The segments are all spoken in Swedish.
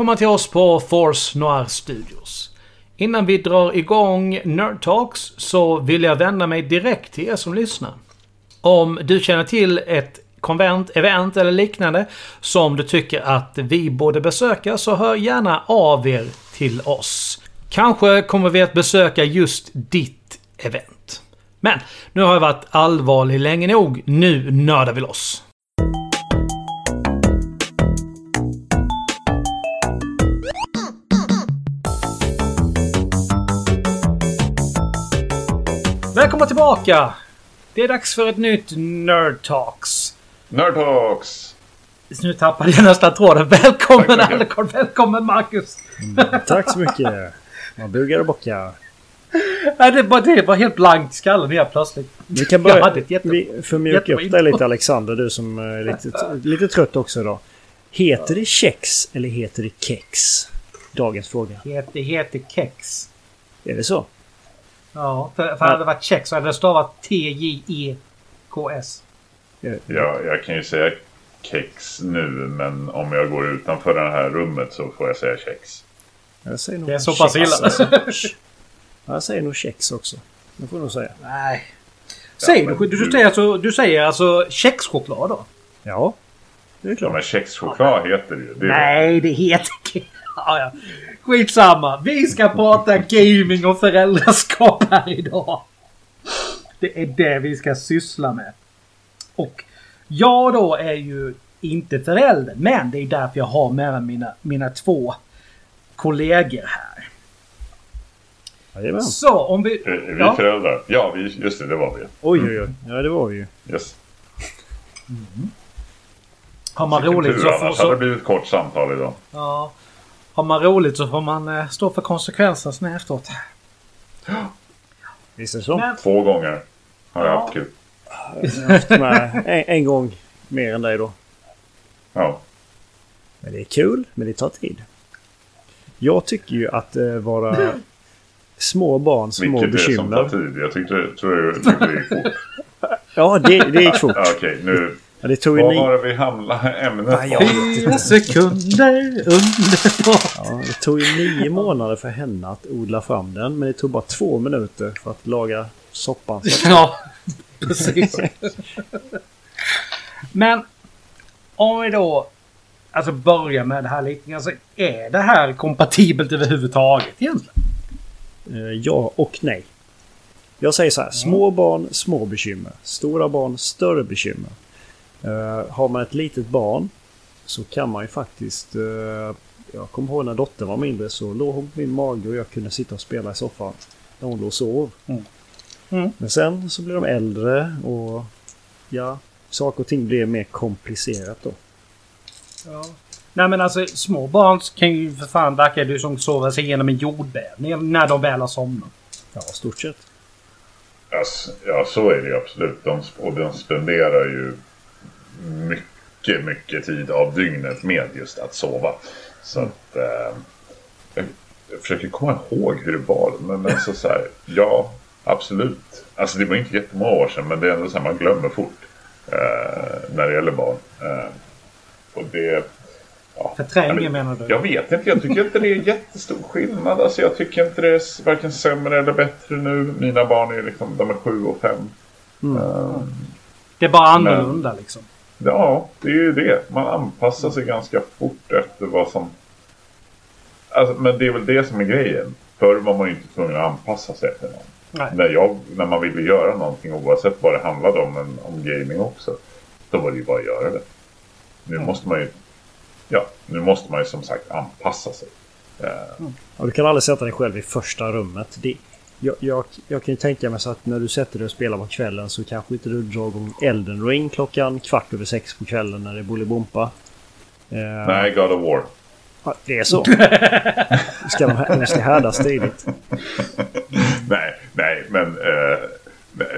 Välkomna till oss på Force Noir Studios. Innan vi drar igång Nerd Talks så vill jag vända mig direkt till er som lyssnar. Om du känner till ett konvent, event eller liknande som du tycker att vi borde besöka så hör gärna av er till oss. Kanske kommer vi att besöka just ditt event. Men nu har jag varit allvarlig länge nog. Nu nördar vi loss. Välkomna tillbaka! Det är dags för ett nytt Nerd Talks. Nerd Talks! Nu tappade jag nästan tråden. Välkommen. Alucard, välkommen Marcus! Tack så mycket. Man bugar och bockar. Nej, det, var, det var helt blankt i skallen helt plötsligt. Vi kan börja... jätte- Vi får mjuka jättebra upp dig lite Alexander, du som är lite, lite trött också idag. Heter det kex eller heter det kex? Dagens fråga. Det heter kex. Är det så? Ja, för, för hade det varit kex så hade det stavat T-J-E-K-S. Ja, jag kan ju säga kex nu, men om jag går utanför det här rummet så får jag säga kex. Jag säger nog Det är så pass illa. alltså. Ja, Jag säger nog kex också. Det får jag nog säga. Nej. Säger men du, du, du- säger alltså, du säger alltså kexchoklad då? Ja, det är Ja, klart. men kexchoklad heter det ju. Det är Nej, det heter. Ja, ja. Skitsamma. Vi ska prata gaming och föräldraskap här idag. Det är det vi ska syssla med. Och jag då är ju inte förälder, men det är därför jag har med mig mina, mina två kollegor här. Jajamän. Så om vi... Är är vi Ja. föräldrar? Ja, vi, just det, det var vi. Oj, oj, oj. Ja, det var vi ju. Yes. Har man Vilken roligt tur, så får... annars hade det Så, blivit ett kort samtal idag. ja, har man roligt så får man eh, stå för konsekvenserna sen efteråt. Visst är det så? Men, Två gånger har jag Ja. haft kul. Jag har haft med en, en gång mer än dig då. Ja. Men det är kul, men det tar tid. Jag tycker ju att eh, vara små barn, små Vilket är som tar bekymmer. tid. Jag tyckte, tror jag tyckte det gick fort. Ja, det, det gick fort. Ja, Okej, nu... Ja, det tog Vad ni... var det vi hamnade ämnet på? Fyra sekunder underbart. Ja, det tog ju nio månader för henne att odla fram den. Men det tog bara två minuter för att laga soppan. Ja, precis. Men om vi då alltså börjar med det här lite. Alltså, är det här kompatibelt överhuvudtaget egentligen? Eh, Ja och nej. Jag säger så här. Små barn, små bekymmer. Stora barn, större bekymmer. Eh, har man ett litet barn så kan man ju faktiskt... eh, jag kommer ihåg när dottern var mindre så låg hon på min mage och jag kunde sitta och spela i soffan. När hon låg och sov. Mm. Mm. Men sen så blir de äldre och ja, saker och ting blir mer komplicerat då. Ja. Nej men alltså små barn kan ju för fan verka du som sover sig igenom en jordbävning när de väl har somnat. Ja, stort sett. Ja, så är det ju absolut. De, och de spenderar ju mycket, mycket tid av dygnet med just att sova. Så att... Eh, jag, jag försöker komma ihåg hur det var. Men alltså så här, ja, absolut. Alltså det var inte jättemånga år sedan, men det är ändå så här, man glömmer fort. Eh, när det gäller barn. Eh, och det... Ja, Förtränger eller- menar du? jag vet inte, jag tycker inte det är jättestor skillnad. Alltså jag tycker inte det är varken sämre eller bättre nu. Mina barn är liksom, de är sju och fem. Ehm, Det är bara annorlunda liksom. Ja, det är ju det. Man anpassar sig ganska fort efter vad som... Alltså, men det är väl det som är grejen. Förr var man ju inte tvungen att anpassa sig efter någon. Nej. När, jag, när man ville göra någonting oavsett vad det handlade om, men om gaming också. Då var det ju bara att göra det. Nu måste man ju... Ja, nu måste man ju som sagt anpassa sig. Eh, Ja, du kan aldrig sätta dig själv i första rummet. Det, jag, jag, jag kan ju tänka mig så att när du sätter dig och spelar på kvällen så kanske inte du drar igång Elden Ring klockan kvart över sex på kvällen när det är Bolibompa. Eh, Nej, God of War. ja, Det är så. ska de, här- de ska härdas tidigt. nej, nej, men... Eh,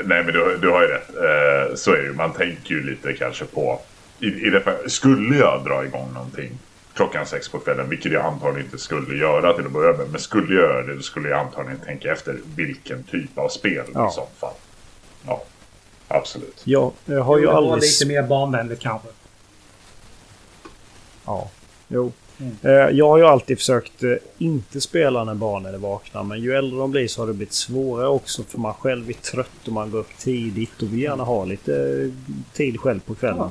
nej, men du, du har ju rätt. Eh, så är det ju. Man tänker ju lite kanske på... I, i det, fall- skulle jag dra igång någonting klockan sex på kvällen, vilket jag antagligen inte skulle göra till att börja med. Men skulle jag göra det, då skulle jag antagligen tänka efter vilken typ av spel Ja. i sånt fall. Ja, absolut. Jag, jag har ju aldrig... lite mer barnvänligt kanske. Ja. Jo. Eh, Jag har ju alltid försökt eh, inte spela när barnen är vakna. Men ju äldre de blir så har det blivit svårare också. För man själv är trött och man går upp tidigt och vill gärna ha lite eh, tid själv på kvällen.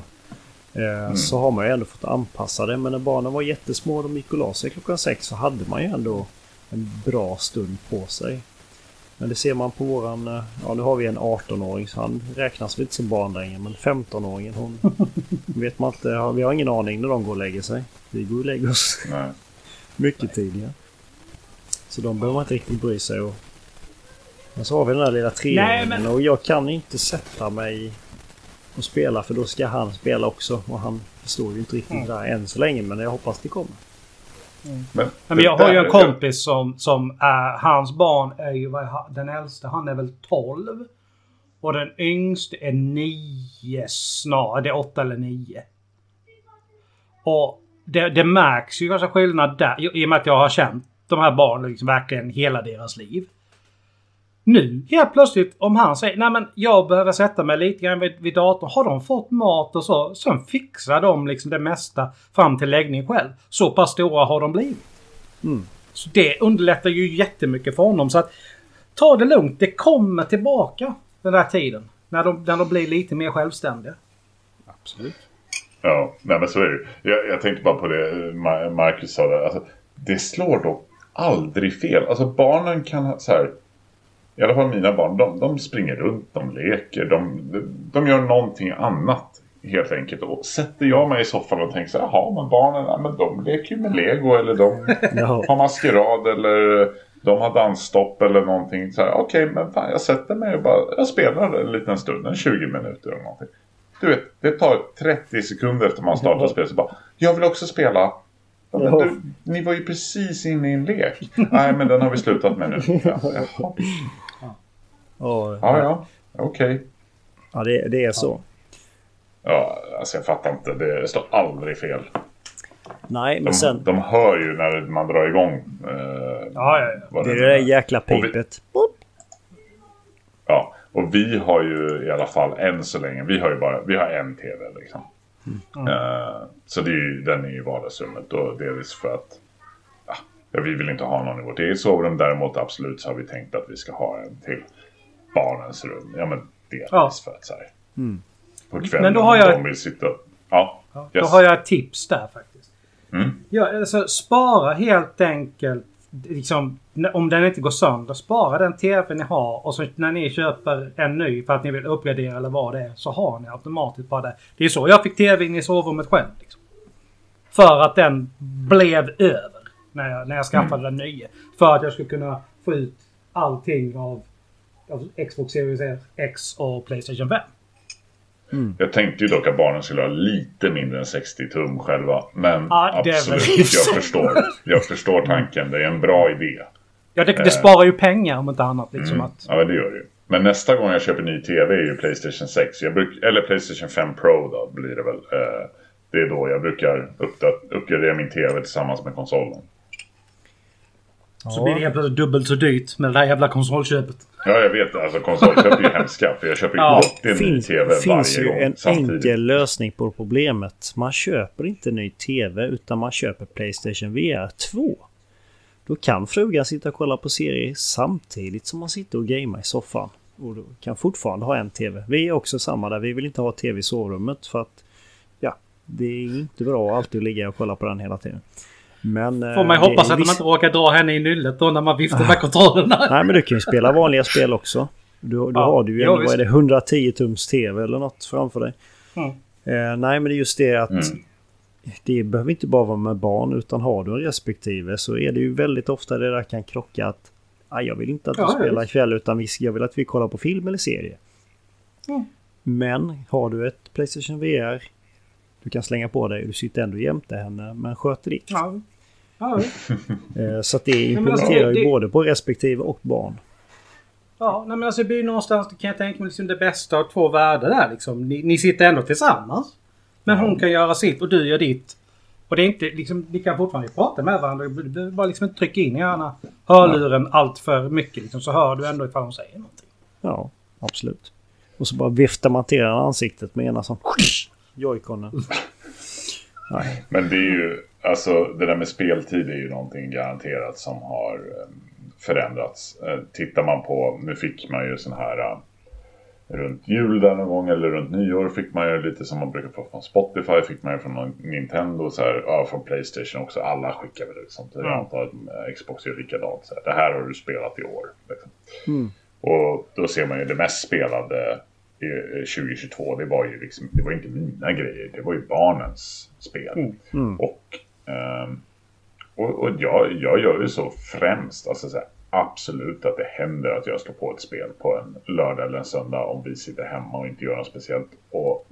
Eh, Så har man ju ändå fått anpassa det. Men när barnen var jättesmå och de gick och la sig klockan sex så hade man ju ändå en bra stund på sig. Men det ser man på våran... eh, Ja, nu har vi en 18-åring så han räknas väl inte som barn längre. Men 15-åringen hon vet man inte. ja, Vi har ingen aning när de går och lägger sig. Vi går och lägger oss Nej. mycket tidigare. Så de behöver man inte riktigt bry sig om. Men så har vi den där lilla Nej, treåringen men- och jag kan inte sätta mig och spela för då ska han spela också. Och han förstår ju inte riktigt Mm. det där än så länge men jag hoppas det kommer. Men, Nej, Men jag har ju en kompis som, som är... Hans barn är ju... vad är han- Den äldste, han är väl 12. Och den yngste är 9 snart. Det är 8 eller 9. Och det, det märks ju ganska skillnad där. I och med att jag har känt de här barnen liksom verkligen hela deras liv. Nu helt plötsligt om han säger nej men jag behöver sätta mig lite grann vid, vid datorn. Har de fått mat och så. Sen fixar de liksom det mesta fram till läggning själv. Så pass stora har de blivit. Mm. Så det underlättar ju jättemycket för honom. Så att ta det lugnt. Det kommer tillbaka den där tiden. När de, när de blir lite mer självständiga. Absolut. Ja, nej men så är det jag, jag tänkte bara på det Ma- Marcus sa där. Alltså, det slår dock aldrig fel. Alltså barnen kan så här. I alla fall mina barn. De, de springer runt, de leker, de, de, gör någonting annat. Helt enkelt. Och sätter jag mig i soffan och tänker så här. Jaha, men barnen ja, men de leker ju med lego. Eller de har maskerad. Eller de har dansstopp eller någonting. Så här, Okej, men fan, jag sätter mig och bara. Jag spelar en liten stund. En 20 minuter eller någonting. Du vet, det tar 30 sekunder efter man startar spelet så bara Jag vill också spela. Men du, ni var ju precis inne i en lek. Nej, men den har vi slutat med nu. Ja. Och, ja, ja. okej. ja det, det är så. Ja, alltså jag fattar inte. Det står aldrig fel. Nej, men De, sen... de hör ju när man drar igång. Eh, Ja, ja, ja. Det är det där är. jäkla vi- pipet. Boop. Ja, och vi har ju i alla fall än så länge, vi har ju bara, vi har en tv liksom. Eh, så det är ju, den är ju i vardagsrummet och delvis för att ja, vi vill inte ha någon i vårt eget sovrum. Däremot absolut så har vi tänkt att vi ska ha en till barnens rum. Ja men delvis Ja. för att så här, På kvällen Men då har jag- de vill sitta. Ja, Ja, yes. Då har jag ett tips där faktiskt. Mm. Ja, alltså, spara helt enkelt. Liksom, om den inte går sönder, spara den TV ni har och så när ni köper en ny för att ni vill uppgradera eller vad det är så har ni automatiskt bara det. Det är så jag fick TV in i sovrummet själv. Liksom. För att den blev över när jag, när jag skaffade den nya. För att jag skulle kunna få ut allting av, av Xbox Series X och Playstation 5. Jag tänkte ju dock att barnen skulle ha lite mindre än 60 tum själva. Men Ja, absolut, jag förstår. Jag förstår tanken. Det är en bra idé. Ja, det, Eh. det sparar ju pengar om inte annat. Liksom, Mm. att, Ja, men det gör det ju. Men nästa gång jag köper ny TV är ju Playstation 6. Jag bruk, eller Playstation 5 Pro då blir det väl. Eh, det är då jag brukar uppdat- uppgradera min TV tillsammans med konsolen. Så blir det helt plötsligt dubbelt så dyrt med det där jävla konsolköpet. Ja, jag vet. Alltså konsolköp är ju hemska. För jag köper ju Ja, alltid en ny finns, TV finns varje ju gång en samtidigt. enkel lösning på problemet. Man köper inte ny TV utan man köper Playstation VR 2. Då kan frugan sitta och kolla på serier samtidigt som man sitter och gamar i soffan. Och då kan fortfarande ha en TV. Vi är också samma där. Vi vill inte ha TV i sovrummet för att ja, det är inte bra att alltid ligga och kolla på den hela tiden. Men... Får man ju eh, hoppas att viss- inte råkar dra henne i nyllet då när man viftar med kontrollerna. Nej men du kan ju spela vanliga spel också. Då, då Ja, har du ju ja, ändå, vad är det, visst. 110 tums TV eller något framför dig. Mm. Eh, nej men det är just det att Mm. det behöver inte bara vara med barn utan har du en respektive så är det ju väldigt ofta det där kan krocka att "Aj, jag vill inte att du Ja, spelar ikväll utan jag vill att vi kollar på film eller serie. Mm. Men har du ett Playstation VR du kan slänga på dig och du sitter ändå jämte henne men sköter ditt. Ja. Ja. Eh, så att det alltså, implementerar det- ju det- både på respektive och barn. ja nej, men alltså det blir ju någonstans, kan jag tänka mig, liksom det bästa av två världar där liksom. Ni, ni sitter ändå tillsammans. Men hon kan göra sitt och du gör ditt. Och det är inte liksom, ni kan fortfarande prata med varandra. Du behöver bara liksom inte trycka in i ena hörluren allt för mycket liksom, så hör du ändå ifall hon säger någonting. Ja, absolut. Och så bara viftar man till ansiktet med ena som joyconen. Nej. Men det är ju, alltså det där med speltid är ju någonting garanterat som har eh, förändrats. Eh, tittar man på, nu fick man ju sån här uh, runt jul där någon gång eller runt nyår fick man ju lite som man brukar få från Spotify, fick man ju från Nintendo, så här, ja, från Playstation också. Alla skickar väl ut sånt. Jag antar att Xbox gör likadant. Så här, det här har du spelat i år. Liksom. Mm. Och då ser man ju det mest spelade 2022, det var ju liksom, det var inte mina grejer, det var ju barnens spel. Mm. Mm. Och, och, och jag, jag gör ju så främst, alltså så här, absolut att det händer att jag slår på ett spel på en lördag eller en söndag om vi sitter hemma och inte gör något speciellt och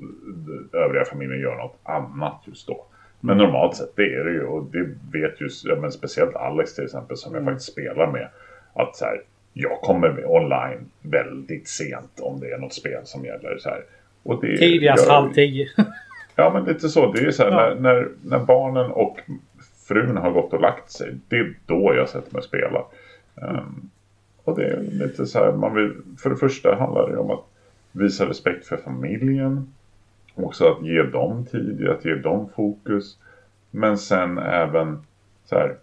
övriga familjen gör något annat just då. Men mm. normalt sett det är det ju och det vet ju ja, men speciellt Alex till exempel som jag mm. faktiskt spelar med. Att så här, jag kommer med online väldigt sent om det är något spel som gäller. Så här. Och det Tidigast halv tio. ja men lite så. Det är så här, ja. när, när, när barnen och frun har gått och lagt sig. Det är då jag sätter mig och spelar. Um, och det är lite så här, man vill, för det första handlar det om att visa respekt för familjen. Också att ge dem tid, att ge dem fokus. Men sen även så här,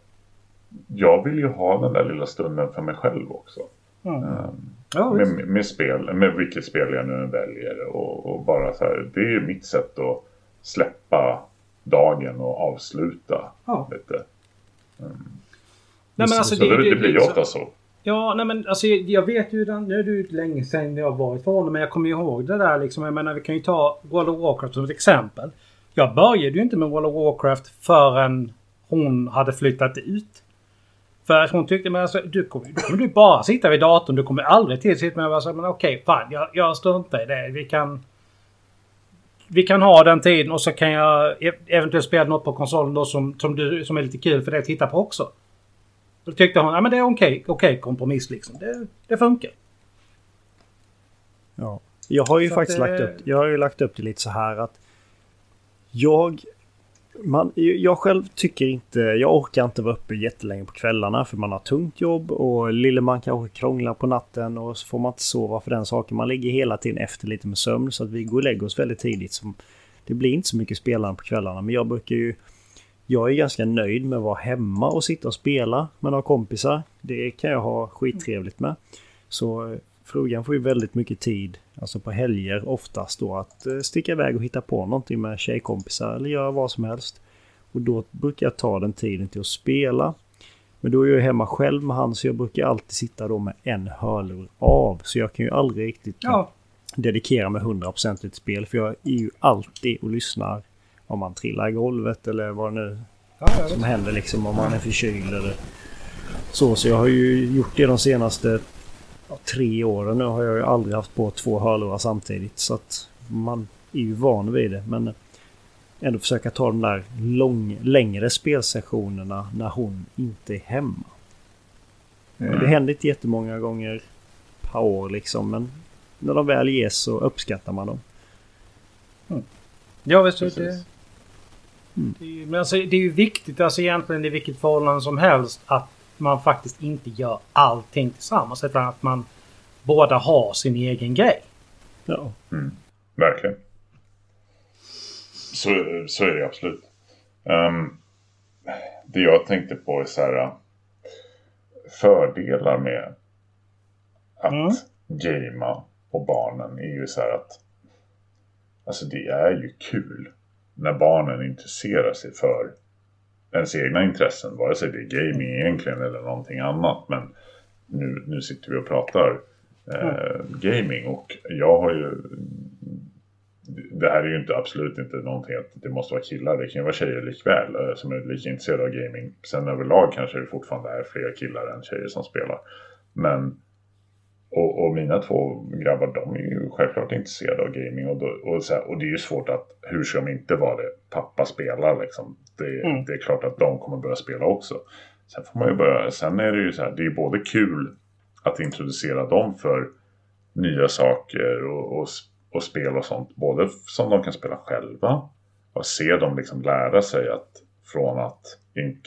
jag vill ju ha den där lilla stunden för mig själv också. Mm. Um, ja, med, med, spel, med vilket spel jag nu väljer. Och, och, bara så här, det är mitt sätt att släppa dagen och avsluta ja. lite. Um, Nej, men alltså, så det, det, det blir ju ofta så. Ja, nej men alltså jag vet ju, nu är det ju länge sedan jag varit för honom, men jag kommer ju ihåg det där liksom. Jag menar vi kan ju ta World of Warcraft som ett exempel. Jag började ju inte med World of Warcraft förrän hon hade flyttat ut. För hon tyckte, men alltså du kommer, du kommer du bara sitta vid datorn. Du kommer aldrig till sitta med och säga, men okej, fan jag, jag struntar i det. Vi kan... Vi kan ha den tiden och så kan jag e- eventuellt spela något på konsolen då som, som, du, som är lite kul för dig att titta på också. Då tyckte hon, ja men det är okej, okay, okay, kompromiss liksom. Det, det funkar. Ja. Jag har ju så faktiskt det... lagt upp, jag har ju lagt upp det lite så här att jag man, jag själv tycker inte, jag orkar inte vara uppe jättelänge på kvällarna för man har tungt jobb och lille man kanske krånglar på natten och så får man inte sova för den saken. Man ligger hela tiden efter lite med sömn så att vi går och lägger oss väldigt tidigt. Så det blir inte så mycket spelande på kvällarna men jag brukar ju... Jag är ganska nöjd med att vara hemma och sitta och spela med några kompisar. Det kan jag ha skittrevligt med. Så eh, frugan får ju väldigt mycket tid, alltså på helger oftast då, att eh, sticka iväg och hitta på någonting med tjejkompisar eller göra vad som helst. Och då brukar jag ta den tiden till att spela. Men då är jag hemma själv med han så jag brukar alltid sitta då med en hörlur av. Så jag kan ju aldrig riktigt ja. dedikera mig 100% till ett spel. För jag är ju alltid och lyssnar om man trillar i golvet eller vad det nu ja, som händer liksom. Om man är förkyld eller så. Så jag har ju gjort det de senaste ja, tre åren nu har jag ju aldrig haft på två hörlurar samtidigt. Så att man är ju van vid det. Men ändå försöka ta de där lång, längre spelsessionerna när hon inte är hemma. Mm. Det händer inte jättemånga gånger per år liksom. Men när de väl ges så uppskattar man dem. Mm. Ja, visst. Det, det, mm. det, men alltså, det är ju viktigt alltså egentligen i vilket förhållande som helst att man faktiskt inte gör allting tillsammans. Utan att man båda har sin egen grej. Ja. Mm. Verkligen. Så, så är det absolut. Um, det jag tänkte på är så här. Fördelar med att mm. gamea och barnen är ju så här att Alltså det är ju kul när barnen intresserar sig för ens egna intressen. Vare sig det är gaming egentligen eller någonting annat. Men nu, nu sitter vi och pratar eh, gaming och jag har ju det här är ju inte absolut inte någonting att det måste vara killar. Det kan ju vara tjejer likväl eh, som är lika intresserade av gaming. Sen överlag kanske det fortfarande är fler killar än tjejer som spelar. Men och, och, mina två grabbar de är ju självklart intresserade av gaming. Och, då, och, så här, och det är ju svårt att, hur ska de inte vara det? Pappa spelar liksom. Det, mm. det är klart att de kommer börja spela också. Sen får man ju börja, sen är det ju så här, det är både kul att introducera dem för nya saker och, och, och spel och sånt. Både som de kan spela själva och se dem liksom lära sig att från att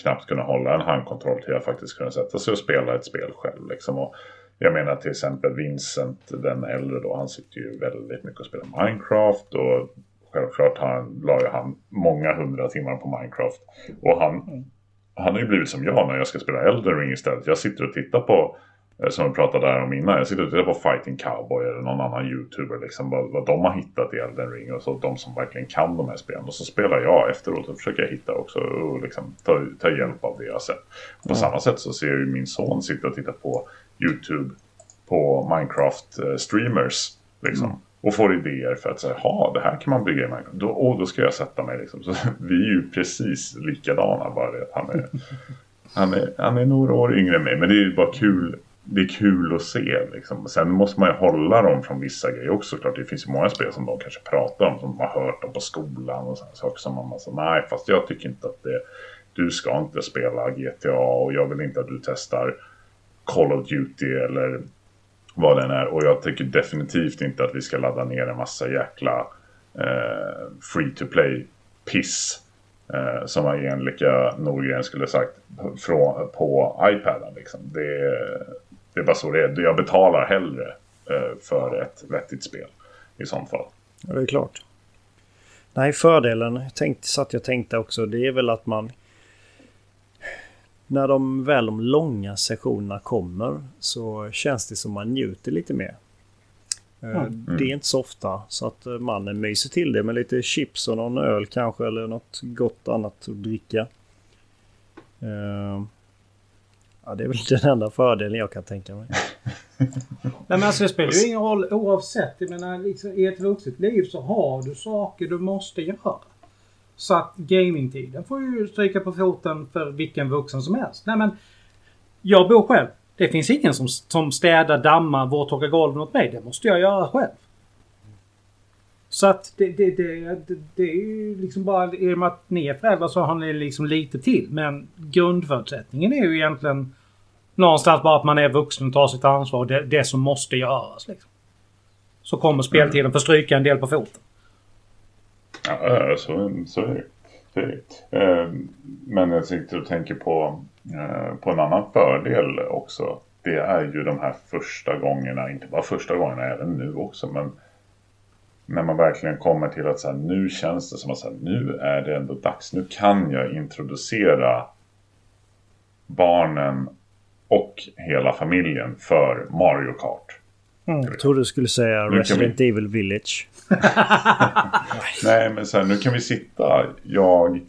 knappt kunna hålla en handkontroll till att faktiskt kunna sätta sig och spela ett spel själv. Liksom. Och jag menar till exempel Vincent, den äldre då, han sitter ju väldigt mycket och spelar Minecraft och självklart han, la ju han många hundra timmar på Minecraft. Och han, mm. han har ju blivit som jag när jag ska spela Elden Ring istället. Jag sitter och tittar på Eh, som vi pratade där om innan. Jag sitter och tittar på Fighting Cowboy eller någon annan YouTuber. Liksom, vad, vad de har hittat i Elden Ring. Och så de som verkligen kan de här spelen. Och så spelar jag efteråt och försöker hitta också. Och liksom, ta, ta hjälp av det jag sett. På mm. samma sätt så ser jag ju min son sitta och titta på YouTube. På Minecraft-streamers. Eh, liksom. Mm. Och får idéer för att säga, ja det här kan man bygga i Minecraft. Då, och då ska jag sätta mig liksom. Så vi är ju precis likadana. Bara det att han är, han är, han är några år yngre än mig. Men det är ju bara kul det är kul att se. Liksom. Sen måste man ju hålla dem från vissa grejer också. Klart, det finns ju många spel som de kanske pratar om. Som de har hört om på skolan och sådana saker. Som man säger, nej fast jag tycker inte att det... Du ska inte spela GTA och jag vill inte att du testar Call of Duty eller vad den är. Och jag tycker definitivt inte att vi ska ladda ner en massa jäkla eh, free to play piss. Eh, som Angelica Norgren skulle sagt från, på iPaden. Liksom. Det, det är bara så det är. Jag betalar hellre eh, för ett vettigt spel i sånt fall. Ja, det är klart. Nej, fördelen tänkt, satt jag tänkte också, det är väl att man... När de väl de långa sessionerna kommer så känns det som man njuter lite mer. Mm. Det är inte så ofta så att eh, mannen myser till det med lite chips och någon öl kanske eller något gott annat att dricka. Ja, det är väl den enda fördelen jag kan tänka mig. Nej men alltså det spelar ju ingen roll oavsett. Jag menar liksom, i ett vuxet liv så har du saker du måste göra. Så att gamingtiden får ju stryka på foten för vilken vuxen som helst. Nej men jag bor själv. Det finns ingen som, som städar, dammar, vårtorkar golven åt mig. Det måste jag göra själv. Så att det, det, det, det, det är ju liksom bara i och med att ni är föräldrar så har ni liksom lite till. Men grundförutsättningen är ju egentligen någonstans bara att man är vuxen och tar sitt ansvar. Det, det som måste göras. Liksom. Så kommer speltiden få stryka en del på foten. Ja, eh, så, så är det. Ehm, men jag sitter och tänker på, eh, på en annan fördel också. Det är ju de här första gångerna, inte bara första gångerna, även nu också. Men när man verkligen kommer till att så här, nu känns det som att så här, nu är det ändå dags. Nu kan jag introducera barnen och hela familjen för Mario Kart. Mm, jag trodde du skulle säga Resident vi... Evil Village. Nej, men så här, nu kan vi sitta, jag,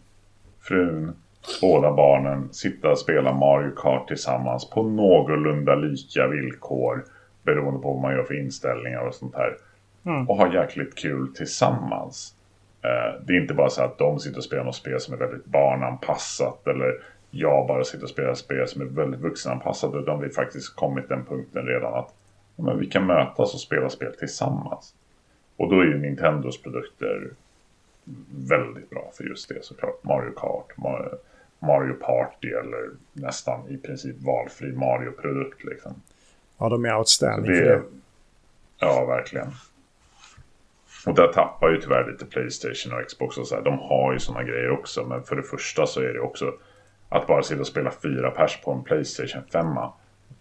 frun, båda barnen, sitta och spela Mario Kart tillsammans på någorlunda lika villkor. Beroende på vad man gör för inställningar och sånt här. Mm. Och ha jäkligt kul tillsammans. Eh, det är inte bara så att de sitter och spelar något spel som är väldigt barnanpassat. Eller jag bara sitter och spelar spel som är väldigt vuxenanpassat. Utan vi faktiskt kommit den punkten redan att men vi kan mötas och spela spel tillsammans. Och då är ju Nintendos produkter väldigt bra för just det såklart. Mario Kart, Mario Party eller nästan i princip valfri Mario-produkt liksom. Ja, de är outstanding det, för det. Ja, verkligen. Och där tappar ju tyvärr lite Playstation och Xbox och så här. De har ju sådana grejer också. Men för det första så är det också att bara sitta och spela fyra pers på en Playstation 5.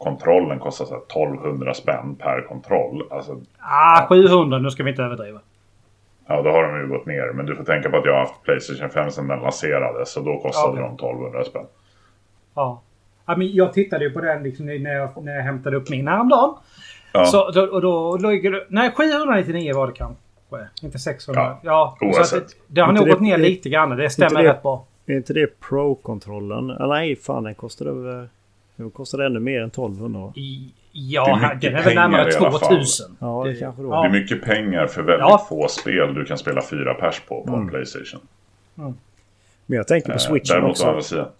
Kontrollen kostar så här 1200 spänn per kontroll. Alltså, ah, 700, nu ska vi inte överdriva. Ja, då har de ju gått ner. Men du får tänka på att jag har haft Playstation 5 sedan den lanserades. Så då kostade okay. de 1200 spänn. Ja. ja men jag tittade ju på den liksom när, jag, när jag hämtade upp min häromdagen. Ja. Så, då, och då, då, nej, 799 var det kanske. Inte 600. Ja, ja så det, det har nog gått ner lite grann. Det stämmer det, rätt bra. Är inte det Pro-kontrollen? Nej, fan den kostade den kostade ännu mer än 1200 va? Ja, den är väl närmare 2000. Ja, det, det kanske då. Det är mycket pengar för väldigt ja. få spel du kan spela fyra pers på på mm. Playstation. Mm. Men jag tänker på eh, Switchen Däremot också. Däremot å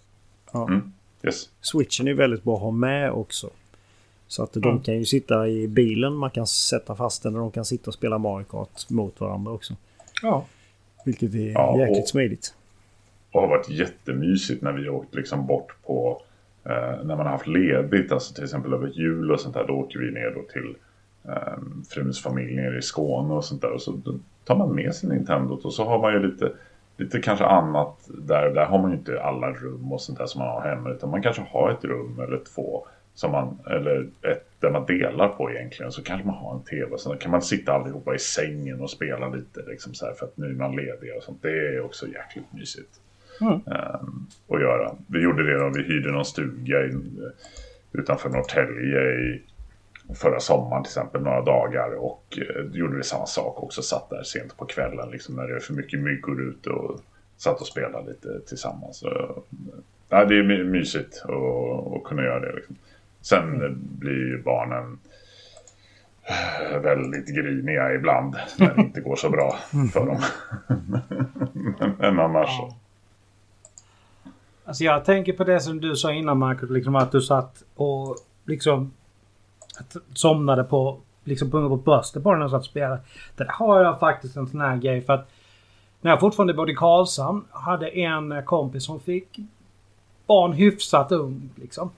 Ja. Mm. Yes. Switchen är väldigt bra att ha med också. Så att de mm. kan ju sitta i bilen, man kan sätta fast den och de kan sitta och spela Mario Kart mot varandra också. Ja. Vilket är ja, jäkligt smidigt. Och har varit jättemysigt när vi åkt liksom bort på eh, när man har haft ledigt, alltså till exempel över jul och sånt där, då åker vi ner då till eh, fruns familj nere i Skåne och sånt där. Och så tar man med sig Nintendo och så har man ju lite, lite kanske annat där. Där har man ju inte alla rum och sånt där som man har hemma, utan man kanske har ett rum eller två som man, eller ett där man delar på egentligen. Så kanske man har en tv. Sen kan man sitta allihopa i sängen och spela lite liksom så här, för att nu är man ledig och sånt. Det är också jäkligt mysigt. Mm. Att göra. Vi gjorde det då vi hyrde någon stuga i, utanför Norrtälje i förra sommaren till exempel några dagar och eh, gjorde vi samma sak också. Satt där sent på kvällen liksom när det är för mycket myggor ute och satt och spelade lite tillsammans. Så, ja, det är mysigt att, att kunna göra det. Liksom. Sen mm. blir ju barnen eh, väldigt griniga ibland när det inte går så bra för dem. Men annars så. Alltså jag tänker på det som du sa innan Marcus, liksom att du satt och liksom somnade på liksom på bröstet på den och satt och spelade. Där har jag faktiskt en sån här grej för att när jag fortfarande bodde i Karlshamn hade en kompis som fick barn hyfsat ung liksom.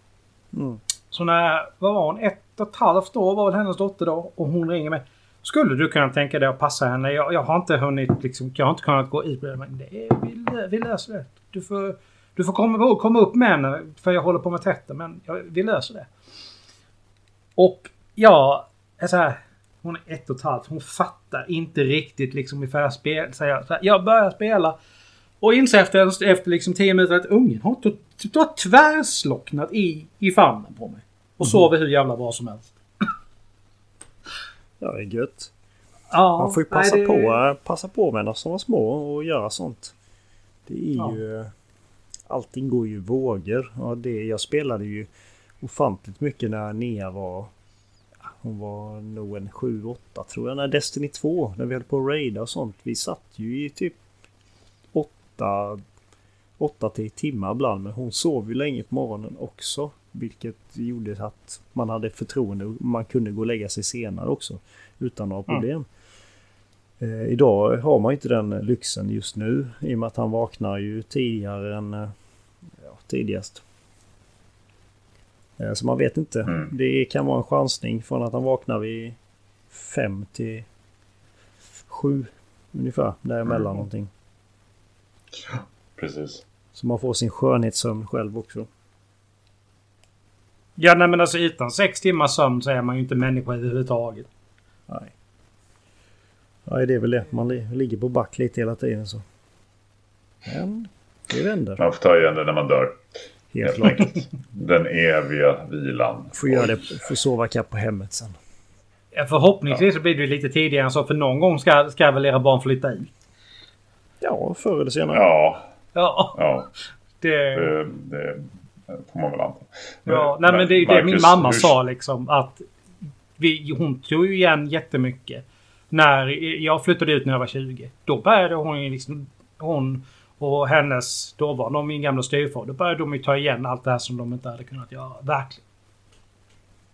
Mm. Så när, vad var hon, ett och ett halvt år var väl hennes dotter då och hon ringer mig. Skulle du kunna tänka dig att passa henne? Jag, jag har inte hunnit liksom, jag har inte kunnat gå ut med det. Men det är, vi, vi löser det. Du får, du får komma, komma upp med henne för jag håller på med tvätten men jag, vi löser det. Och jag är så här. Hon är ett och ett halvt. Hon fattar inte riktigt liksom. Så jag, här, jag börjar spela. Och inser efter, efter liksom tio minuter att ungen har, har tvärslocknat i, i famnen på mig. Och mm. sover hur jävla bra som helst. Ja, det är gött. Ja, Man får ju passa, nej, det... på, passa på med när som var små och göra sånt. Det är ja. ju... Allting går ju vågor. Ja, det, jag spelade ju ofantligt mycket när Nea var... Hon var nog en 7-8 tror jag. När Destiny 2, när vi höll på att raida och sånt. Vi satt ju i typ 8 8 till timmar ibland. Men hon sov ju länge på morgonen också. Vilket gjorde att man hade förtroende och man kunde gå och lägga sig senare också. Utan några problem. Mm. Eh, idag har man inte den lyxen just nu. I och med att han vaknar ju tidigare än eh, ja, tidigast. Eh, så man vet inte. Mm. Det kan vara en chansning från att han vaknar vid 5 till 7 ungefär. Däremellan mm. någonting. Ja, precis. Så man får sin skönhetssömn själv också. Ja, nej men alltså utan sex timmars sömn så är man ju inte människa överhuvudtaget. Nej. Nej, det är väl det. Man ligger på back lite hela tiden så. Men det vänder. Man får ta igen det när man dör. Helt klart. Den eviga vilan. Får göra det, får sova kapp på hemmet sen. Ja, förhoppningsvis ja. så blir det lite tidigare än så. För någon gång ska, ska väl era barn flytta in? Ja, förr eller senare. Ja. Ja. ja. Det... Det, det får man väl anta. Ja, nej men det är det min mamma hur... sa liksom. Att vi, hon tog ju igen jättemycket. När jag flyttade ut när jag var 20. Då började hon liksom... Hon och hennes dåvarande, min gamla styvfar, då började de ju ta igen allt det här som de inte hade kunnat göra. Verkligen.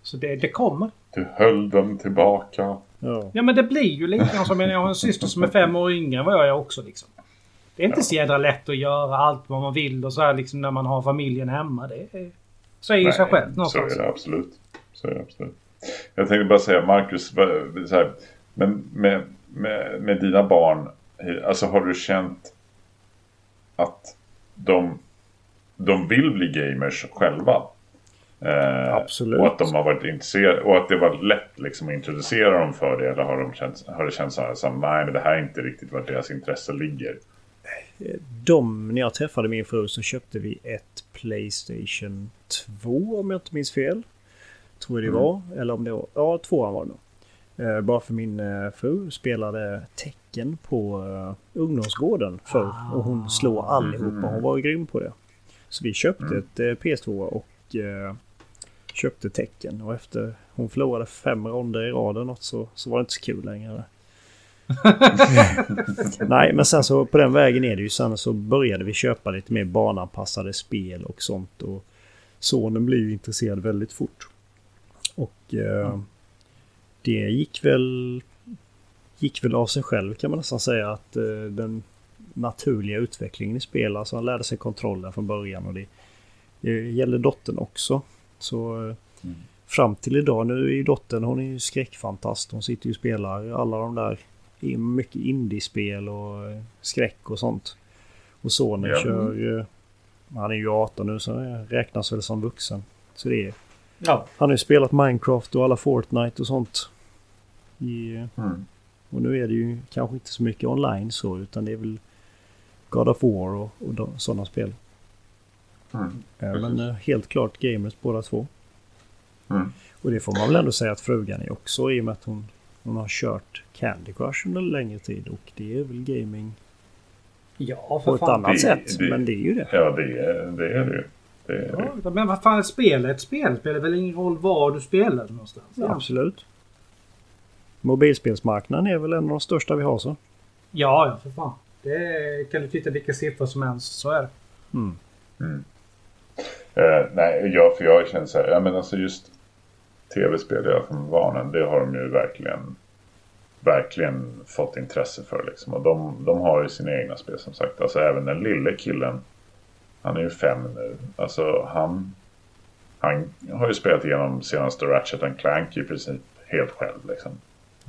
Så det, det kommer. Du höll dem tillbaka. Ja. ja men det blir ju lite grann som jag har en syster som är fem år yngre än vad jag är också liksom. Det är inte ja. så jädra lätt att göra allt vad man vill och så här liksom när man har familjen hemma. Det är, säger ju sig självt någonstans. Så är det absolut. Så är det absolut. Jag tänkte bara säga Marcus, så här, men med, med, med dina barn, alltså har du känt att de, de vill bli gamers själva. Eh, Absolut. Och att de har varit intresserade och att det var lätt liksom att introducera dem för det. Eller har, de känt, har det känts så här, så nej men det här är inte riktigt vart deras intresse ligger. De, när jag träffade min fru så köpte vi ett Playstation 2 om jag inte minns fel. Tror jag det mm. var. Eller om det var, ja tvåan var det nog. Eh, bara för min eh, fru spelade tecken på uh, ungdomsgården förr. Och hon slår allihopa. Hon var grym på det. Så vi köpte mm. ett uh, PS2 och köpte tecken. Och efter hon förlorade fem ronder i raden så, så var det inte så kul längre. Nej, men sen så på den vägen är det ju. Sen så började vi köpa lite mer barnanpassade spel och sånt. Och sonen blev ju intresserad väldigt fort. Och mm det gick väl, gick väl av sig själv kan man nästan säga att eh, den naturliga utvecklingen i spel, alltså han lärde sig kontrollen från början och det, det gäller dottern också. Så eh, mm. fram till idag, nu är ju dottern, hon är ju skräckfantast. Hon sitter ju och spelar alla de där, mycket indiespel och eh, skräck och sånt. Och sonen ja. kör, han är ju 18 nu så räknas väl som vuxen. Så det är Ja. Han har ju spelat Minecraft och alla Fortnite och sånt. I, Mm. och nu är det ju kanske inte så mycket online så utan det är väl God of War och, och sådana spel. Mm. Men eh, helt klart gamers båda två. Mm. Och det får man väl ändå säga att frugan är också i och med att hon, hon har kört Candy Crush under en längre tid. Och det är väl gaming Ja, på ett fan. annat Det- sätt. det- Men det är ju det. Ja, det är det, är det ju. Det. Ja, men vad fan, ett spel är ett spel. Det spelar väl ingen roll var du spelar någonstans. Ja, Ja, absolut. Mobilspelsmarknaden är väl en av de största vi har så. ja, ja för fan. Det kan du titta vilka siffror som helst. Så är det. Mm. Eh, nej, jag, för jag känner så här, ja men alltså just tv-spel jag från barnen, det har de ju verkligen verkligen fått intresse för liksom. Och de, de har ju sina egna spel som sagt. Alltså även den lille killen, han är ju fem nu. Alltså han, han har ju spelat igenom senaste Ratchet and Clank i princip helt själv liksom.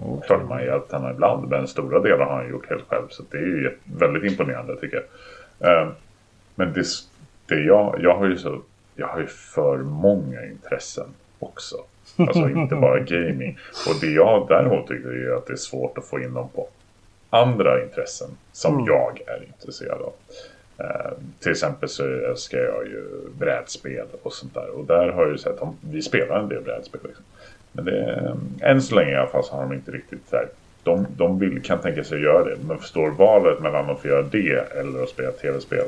Okej. Klart man hjälpt henne ibland, men stora delar har han gjort helt själv. Så det är ju väldigt imponerande tycker jag. Eh, men det, det jag, jag har ju så, jag har ju för många intressen också. Alltså inte bara gaming. Och det jag däremot tycker är att det är svårt att få in dem på andra intressen som Mm. jag är intresserad av. Eh, till exempel så älskar jag ju brädspel och sånt där. Och där har jag ju sett att vi spelar en del brädspel. Liksom. Men det, än så länge i alla fall så har de inte riktigt så här. De, de vill, kan tänka sig att göra det. Men förstår valet mellan att få göra det eller att spela tv-spel.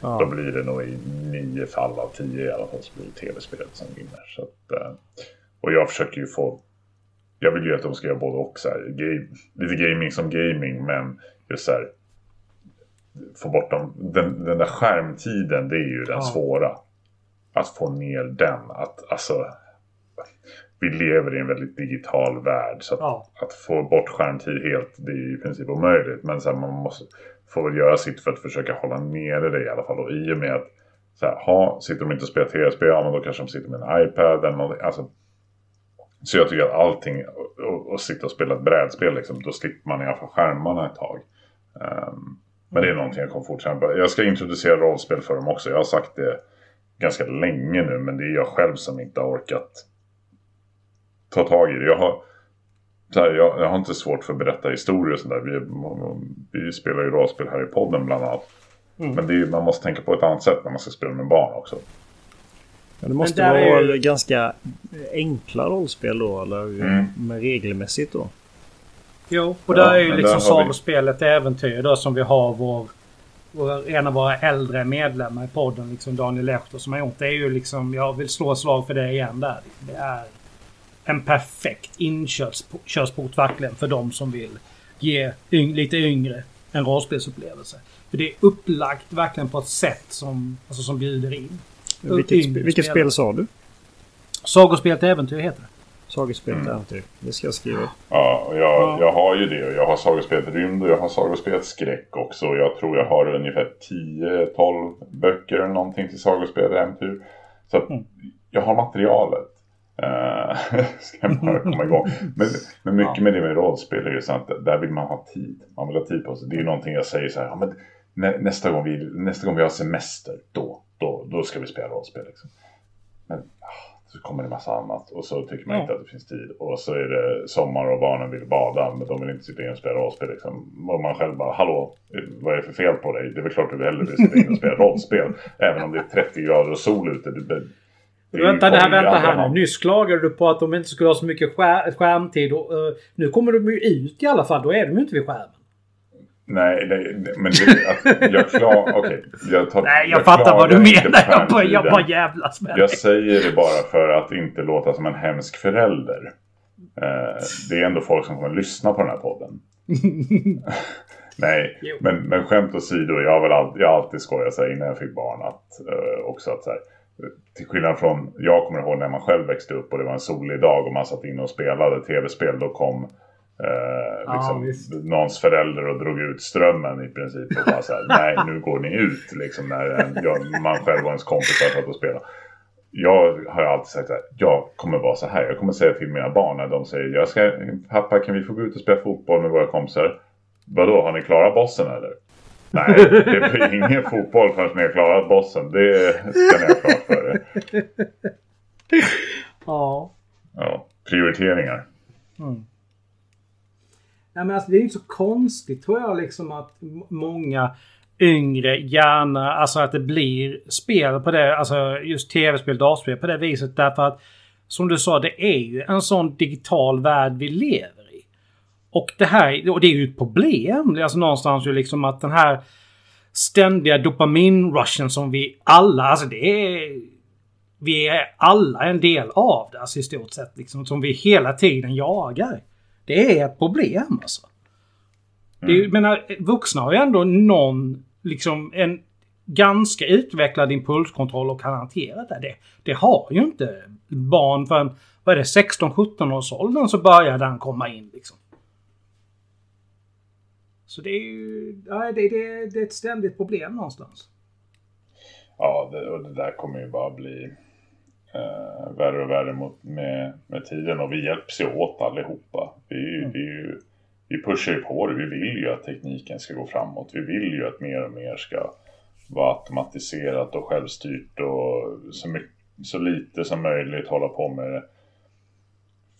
Då Ja. blir det nog i nio fall av tio i alla fall så blir det tv-spelet som vinner. Så att, eh, och jag försöker ju få... Jag vill ju att de ska göra både och. Så här, game, lite gaming som gaming men just så här... Få bort dem. Den, den där skärmtiden det är ju den Ja. svåra. Att få ner den. Att alltså... Vi lever i en väldigt digital värld. Så att, Ja. att få bort skärmtid helt, det är ju i princip omöjligt. Men så här, man måste få väl göra sitt för att försöka hålla nere det i alla fall. Och i och med att så här, ha, sitter de inte och spelar tv-spel, ja men då kanske de sitter med en iPad eller någonting. Alltså, så jag tycker att allting, och, och, och sitta och spela ett brädspel liksom, då slipper man i alla fall skärmarna ett tag. Ehm, men det är någonting jag kommer fortsätta. Jag ska introducera rollspel för dem också. Jag har sagt det ganska länge nu, men det är jag själv som inte har orkat ta tag i det. Jag har, så här, jag, jag har inte svårt för att berätta historier och sådär. Vi, vi spelar ju rollspel här i podden bland annat. Mm. Men det är, man måste tänka på ett annat sätt när man ska spela med barn också. Ja, det måste är vara ju- ganska enkla rollspel då, eller Mm. med regelmässigt då. Jo, och Ja, där är ju liksom har vi- sagospelet Äventyr då som vi har vår, vår, en av våra äldre medlemmar i podden, liksom Daniel Lehto som har gjort. Det är ju liksom, jag vill slå slag för det igen där. Det är en perfekt inkörsport verkligen för de som vill ge yng, lite yngre en rollspelsupplevelse. För det är upplagt verkligen på ett sätt som, alltså som bjuder in. Vilket, vilket spel sa du? Sagospelet Äventyr heter det. Sagospelet Mm. Äventyr. Det ska jag skriva. Ja, och jag, Ja. jag har ju det. Jag har sagospelet Rymd och jag har sagospelet Skräck också. Jag tror jag har ungefär 10-12 böcker eller någonting till sagospelet Äventyr. Så att Mm. jag har materialet. Uh, ska jag bara komma igång. Men, men mycket Ja. med det med rollspel är ju så att där vill man ha tid. Man vill ha tid på sig. Det är ju någonting jag säger så här. Ja, men nä, nästa, gång vi, nästa gång vi har semester, då, då, då ska vi spela rollspel. Liksom. Men ah, så kommer det massa annat och så tycker man Ja. inte att det finns tid. Och så är det sommar och barnen vill bada men de vill inte sitta in och spela rollspel. Liksom. Och man själv bara, hallå, vad är det för fel på dig? Det är väl klart du hellre vill sitta in och spela rollspel. även om det är 30 grader och sol ute. Är ju Vänta, det här, vänta här nu. Nyss klagade du på att de inte skulle ha så mycket skär, skärmtid. Och, eh, nu kommer de ju ut i alla fall. Då är de ju inte vid skärmen. Nej, nej, men det, att jag klar, okej. jag tar- Nej, jag, fattar vad du menar. Jag bara, jag bara jävlas med dig. Jag säger det bara för att inte låta som en hemsk förälder. Eh, det är ändå folk som kommer lyssna på den här podden. Nej, Jo. men, men skämt åsido. Jag har väl alltid, jag alltid skojat så här, innan jag fick barn. Att, eh, också att så här, till skillnad från, jag kommer ihåg när man själv växte upp och det var en solig dag och man satt inne och spelade tv-spel. Då kom eh, liksom, visst. någons förälder och drog ut strömmen i princip. Och bara så här, nej nu går ni ut. Liksom, när en, jag, man själv och ens kompisar satt och spelade jag har alltid sagt att jag kommer vara så här. Jag kommer säga till mina barn när de säger jag ska, pappa kan vi få gå ut och spela fotboll med våra kompisar? Vadå, har ni klarat bossen eller? Nej, det blir ingen fotboll förrän ni har klarat bossen. Det ska ni ha klart för er. prioriteringar. Mm. Nej, men alltså, det är inte så konstigt tror jag liksom att många yngre gärna, alltså att det blir spel på det, alltså just tv-spel, dataspel på det viset därför att som du sa, det är ju en sån digital värld vi lever i. Och det här, och det är ju ett problem, alltså någonstans ju liksom att den här ständiga dopaminrushen som vi alla, alltså det är... Vi är alla en del av det, alltså i stort sett, liksom, som vi hela tiden jagar. Det är ett problem alltså. Mm. Det är, menar, vuxna har ju ändå någon, liksom en ganska utvecklad impulskontroll och kan hantera det. det. Det har ju inte barn förrän, vad är det, 16-17 års åldern så börjar den komma in liksom. Så det är ju, ja, det, det, det är ett ständigt problem någonstans. Ja, det, och det där kommer ju bara bli eh, värre och värre mot, med, med tiden och vi hjälps ju åt allihopa. Vi, mm. vi, vi pushar ju på det. Vi vill ju att tekniken ska gå framåt. Vi vill ju att mer och mer ska vara automatiserat och självstyrt och så, mycket, så lite som möjligt hålla på med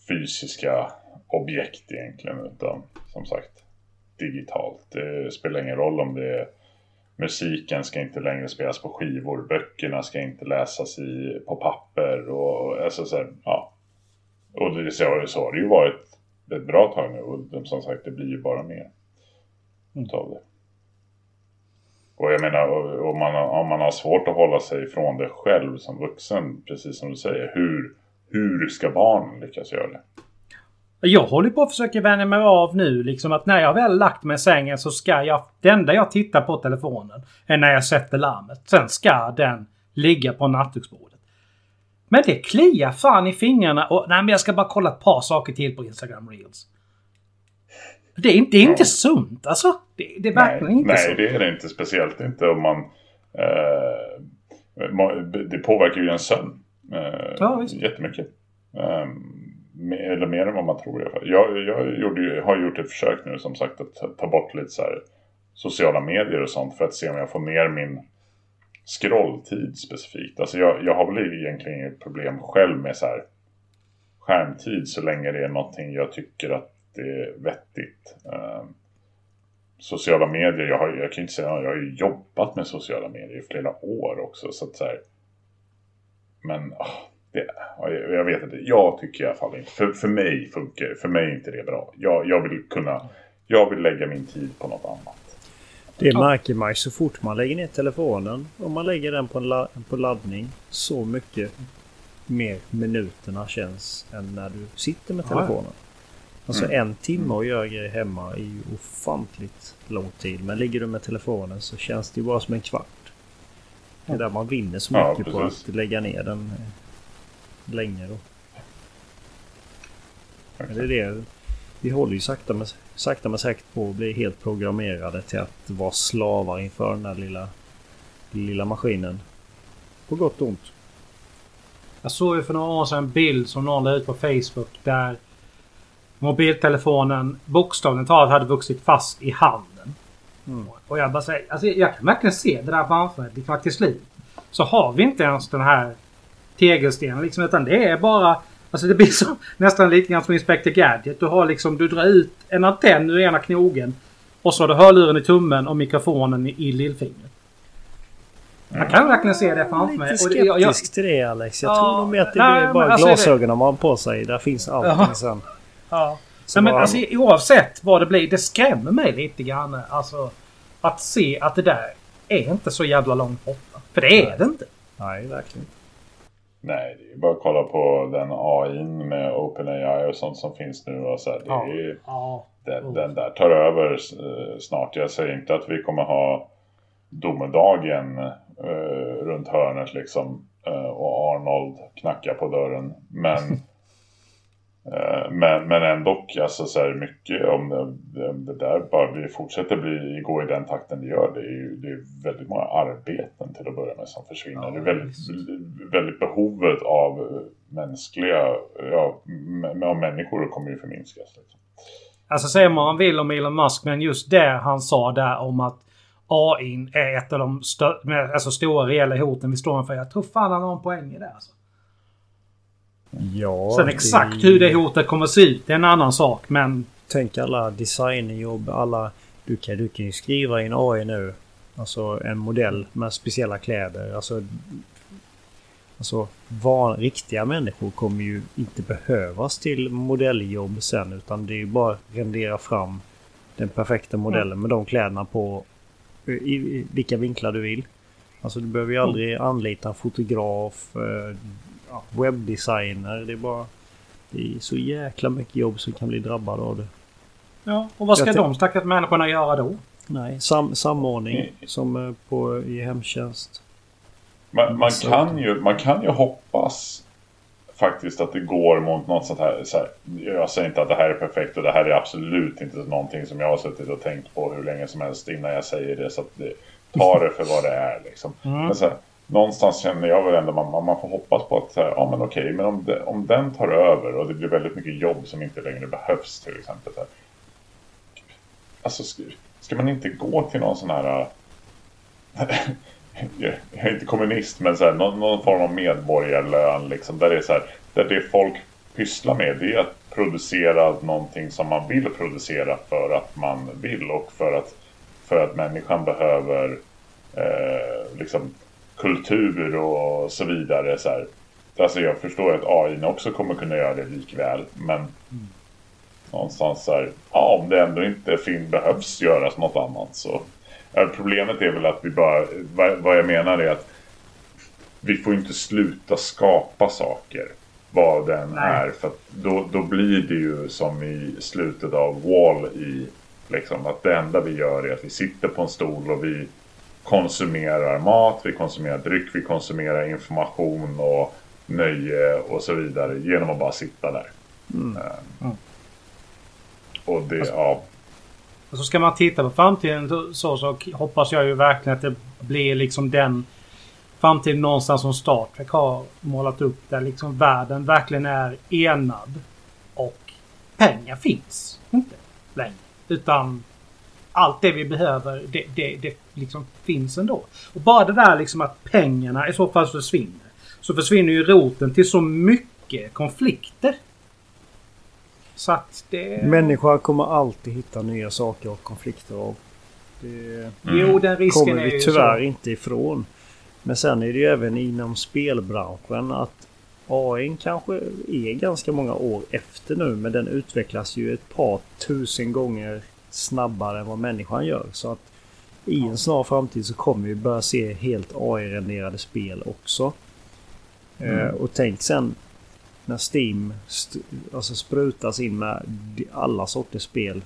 fysiska objekt egentligen. Utan som sagt digitalt. Det spelar ingen roll om det är musiken ska inte längre spelas på skivor, böckerna ska inte läsas i, på papper och alltså så här, ja. Och det, så, så har det ju varit ett bra tag nu och som sagt det blir ju bara mer utav det. Och jag menar, om man, om man har svårt att hålla sig ifrån det själv som vuxen, precis som du säger, hur, hur ska barnen lyckas göra det? Jag håller på att försöka vänja mig av nu liksom att när jag väl lagt mig i sängen så ska jag... Det enda jag tittar på telefonen är när jag sätter larmet. Sen ska den ligga på nattduksbordet. Men det kliar fan i fingrarna och nej men jag ska bara kolla ett par saker till på Instagram Reels. Det är, det är inte sunt alltså. Det, det är verkligen nej, inte nej, sunt. Nej, det är det inte. Speciellt inte om man... Eh, det påverkar ju en sömn. Eh, ja, visst. Jättemycket. Um, eller mer än vad man tror i alla fall. Jag, jag gjorde, har gjort ett försök nu som sagt att ta bort lite så här sociala medier och sånt för att se om jag får ner min scrolltid specifikt. Alltså jag, jag har väl egentligen inget problem själv med så här skärmtid så länge det är någonting jag tycker att det är vettigt. Ehm, sociala medier, jag, har, jag kan inte säga jag har ju jobbat med sociala medier i flera år också. Så att så här, men oh, det, jag vet inte, jag tycker i alla fall inte. För, för mig funkar För mig är inte det bra. Jag, jag vill kunna... Jag vill lägga min tid på något annat. Det märker man så fort man lägger ner telefonen. Om man lägger den på, la, på laddning. Så mycket mer minuterna känns än när du sitter med telefonen. Alltså mm. en timme att göra grejer hemma är ju ofantligt lång tid. Men ligger du med telefonen så känns det ju bara som en kvart. Det är där man vinner så mycket ja, på att lägga ner den länge då. Men det är det. Vi håller ju sakta men, sakta men säkert på att bli helt programmerade till att vara slavar inför den här lilla, lilla maskinen. På gott och ont. Jag såg ju för några år sedan en bild som någon la ut på Facebook där mobiltelefonen bokstavligt talat hade vuxit fast i handen. Mm. Och jag bara säger, alltså jag kan verkligen se det där framför mig. Till slut så har vi inte ens den här tegelsten liksom. Utan det är bara... Alltså det blir så, nästan lite grann som Inspector Gadget. Du har liksom, du drar ut en antenn ur ena knogen. Och så har du hörluren i tummen och mikrofonen i, i lillfingret. Man kan verkligen se det framför mig. Lite skeptisk jag, jag, till det Alex. Jag ja, tror nog att det nej, blir bara alltså glasögonen man har på sig. Där finns allting ja. sen. Ja. nej, men alltså, oavsett vad det blir. Det skrämmer mig lite grann. Alltså, att se att det där är inte så jävla långt borta. För det är nej. det inte. Nej, verkligen Nej, det är bara att kolla på den AI med OpenAI och sånt som finns nu. Och så här, det ja. är, ja. Den, den, där tar över eh, snart. Jag säger inte att vi kommer ha domedagen uh, runt hörnet liksom. Uh, och Arnold knackar på dörren. Men Eh, men, men ändå, alltså så här mycket om det, det där bara vi fortsätter bli, gå i den takten det gör. Det är ju det är väldigt många arbeten till att börja med som försvinner. Ja, det är väldigt, väldigt behovet av mänskliga, ja, av människor kommer ju förminskas. Liksom. Alltså säger man man vill om Elon Musk, men just det han sa där om att AI är ett av de stö- alltså stora reella hoten vi står inför. Jag tror fan han har en poäng i det. Alltså. Ja, Sen exakt hur det hotet kommer se ut, det är en annan sak. Men Tänk alla designjobb, alla... Du kan, du kan ju skriva i en AI nu. Alltså en modell med speciella kläder. Alltså... Alltså van, riktiga människor kommer ju inte behövas till modelljobb sen utan det är ju bara att rendera fram den perfekta modellen med de kläderna på i, i vilka vinklar du vill. Alltså du behöver ju aldrig anlita en fotograf, eh, ja, webbdesigner. Det är bara... Det är så jäkla mycket jobb som kan bli drabbade av det. ja, och vad ska Jag de stackars människorna göra då? Nej, sam, samordning som eh, på, i hemtjänst. Man, man, kan ju, man kan ju hoppas faktiskt att det går mot något sånt här, så här. Jag säger inte att det här är perfekt och det här är absolut inte någonting som jag har suttit och tänkt på hur länge som helst innan jag säger det. Så att det, ta det för vad det är liksom. Mm. Men så här, någonstans känner jag väl ändå att man, man får hoppas på att här, ja men okej, men om, de, om den tar över och det blir väldigt mycket jobb som inte längre behövs till exempel. Så här, alltså ska, ska man inte gå till någon sån här äh, jag är inte kommunist, men så här, någon, någon form av medborgarlön. Liksom, där, det är så här, där det folk pysslar med det är att producera någonting som man vill producera för att man vill och för att, för att människan behöver eh, liksom, kultur och så vidare. Så här. Alltså jag förstår att AI också kommer kunna göra det likväl, men någonstans så här, ja, om det ändå inte fin behövs göras något annat så Problemet är väl att vi bara, vad, jag menar är att vi får inte sluta skapa saker. Vad den är. För då, då blir det ju som i slutet av Wall i liksom att det enda vi gör är att vi sitter på en stol och vi konsumerar mat, vi konsumerar dryck, vi konsumerar information och nöje och så vidare genom att bara sitta där. Eh, Mm. Och det, ja. Och så ska man titta på framtiden så, så, så hoppas jag ju verkligen att det blir liksom den framtiden någonstans som Star Trek har målat upp där liksom världen verkligen är enad. Och pengar finns inte längre. Utan allt det vi behöver, det, det, det liksom finns ändå. Och bara det där liksom att pengarna i så fall försvinner. Så försvinner ju roten till så mycket konflikter. Så att det... Människan kommer alltid hitta nya saker och konflikter av. Det Jo, den risken kommer vi tyvärr så. inte ifrån. Men sen är det ju även inom spelbranschen att AI kanske är ganska många år efter nu men den utvecklas ju ett par tusen gånger snabbare än vad människan gör. Så att i en snar framtid så kommer vi börja se helt AI-renderade spel också. Eh, och tänk sen när Steam st- alltså sprutas in med alla sorters spel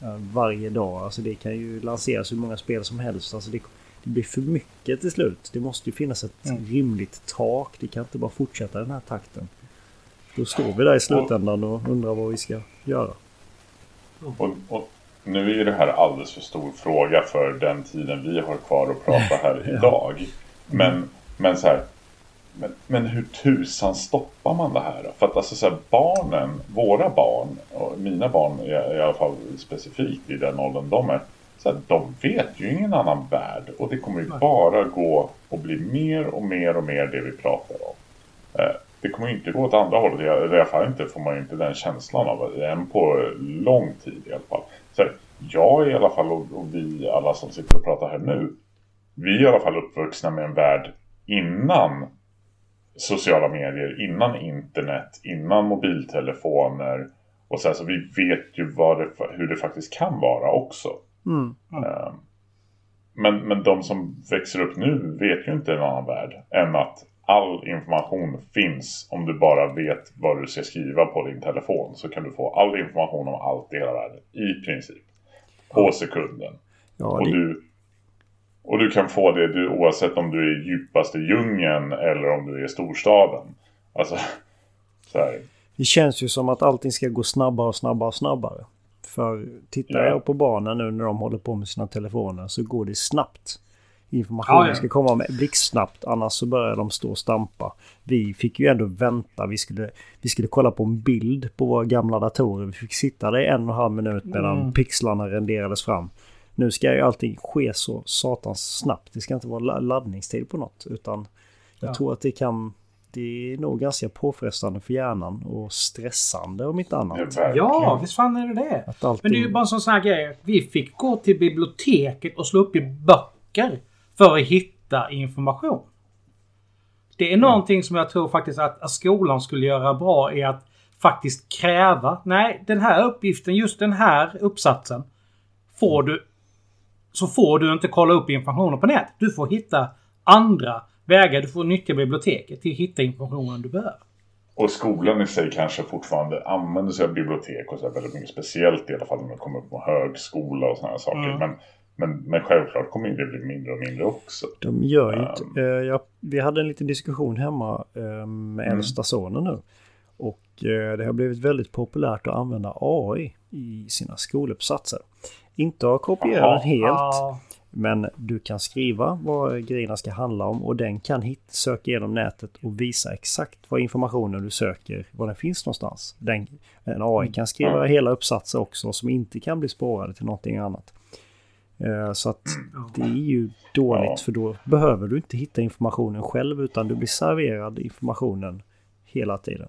eh, varje dag. Alltså det kan ju lanseras hur många spel som helst. Alltså det, det blir för mycket till slut. Det måste ju finnas ett Mm. rimligt tak. Det kan inte bara fortsätta den här takten. Då står vi där i slutändan och undrar vad vi ska göra. Och, och nu är ju det här alldeles för stor fråga för den tiden vi har kvar att prata här idag. Men, men så här, men, men hur tusan stoppar man det här då? För att alltså så här, barnen, våra barn, och mina barn i, i alla fall specifikt i den åldern de är, så här, de vet ju ingen annan värld. Och det kommer ju bara gå och bli mer och mer och mer det vi pratar om. Eh, det kommer ju inte gå åt andra hållet. I alla fall inte får man ju inte den känslan av det. Än på lång tid i alla fall. Så här, jag i alla fall och, och vi alla som sitter och pratar här nu. Vi är i alla fall uppvuxna med en värld innan sociala medier, innan internet, innan mobiltelefoner. Och så, här, så vi vet ju det, hur det faktiskt kan vara också. Mm. Eh, Men, men de som växer upp nu vet ju inte en annan värld än att all information finns om du bara vet vad du ska skriva på din telefon. Så kan du få all information om allt i hela världen. I princip. På sekunden. Ja, Och det, du, och du kan få det du, oavsett om du är i djupaste djungeln eller om du är i storstaden. Alltså, så här. det känns ju som att allting ska gå snabbare och snabbare och snabbare. För tittar Ja. jag på barnen nu när de håller på med sina telefoner så går det snabbt. Informationen Ja, ja. ska komma med blixtsnabbt annars så börjar de stå och stampa. Vi fick ju ändå vänta. Vi skulle, vi skulle kolla på en bild på våra gamla datorer. Vi fick sitta där i en och en halv minut medan Mm. pixlarna renderades fram. Nu ska ju allting ske så satans snabbt. Det ska inte vara la- laddningstid på något. Utan jag Ja. tror att det kan... det är nog ganska påfrestande för hjärnan och stressande om inte annat. Ja, visst fan är det det. Att allting... Men det är ju bara en sån här grej. Vi fick gå till biblioteket och slå upp i böcker för att hitta information. Det är någonting som jag tror faktiskt att, skolan skulle göra bra är att faktiskt kräva. Nej, den här uppgiften, just den här uppsatsen. Får du... Så får du inte kolla upp informationen på nätet. Du får hitta andra vägar. Du får nyttja biblioteket till att hitta informationen du behöver. Och skolan i sig kanske fortfarande använder sig av bibliotek och så väldigt mycket. Speciellt i alla fall när man kommer upp på högskola och sådana saker. Mm. Men, men, men självklart kommer det bli mindre och mindre också. De gör ju Um. inte... eh, jag, vi hade en liten diskussion hemma eh, med Mm. äldsta sonen nu. Och eh, det har blivit väldigt populärt att använda AI i sina skoluppsatser. Inte att kopiera den helt. Ja, Men du kan skriva vad grejerna ska handla om och den kan hit, söka igenom nätet och visa exakt vad informationen du söker, var den finns någonstans. Den, en AI kan skriva hela uppsatser också som inte kan bli spårade till någonting annat. Eh, Så att det är ju dåligt Ja. för då behöver du inte hitta informationen själv utan du blir serverad informationen hela tiden.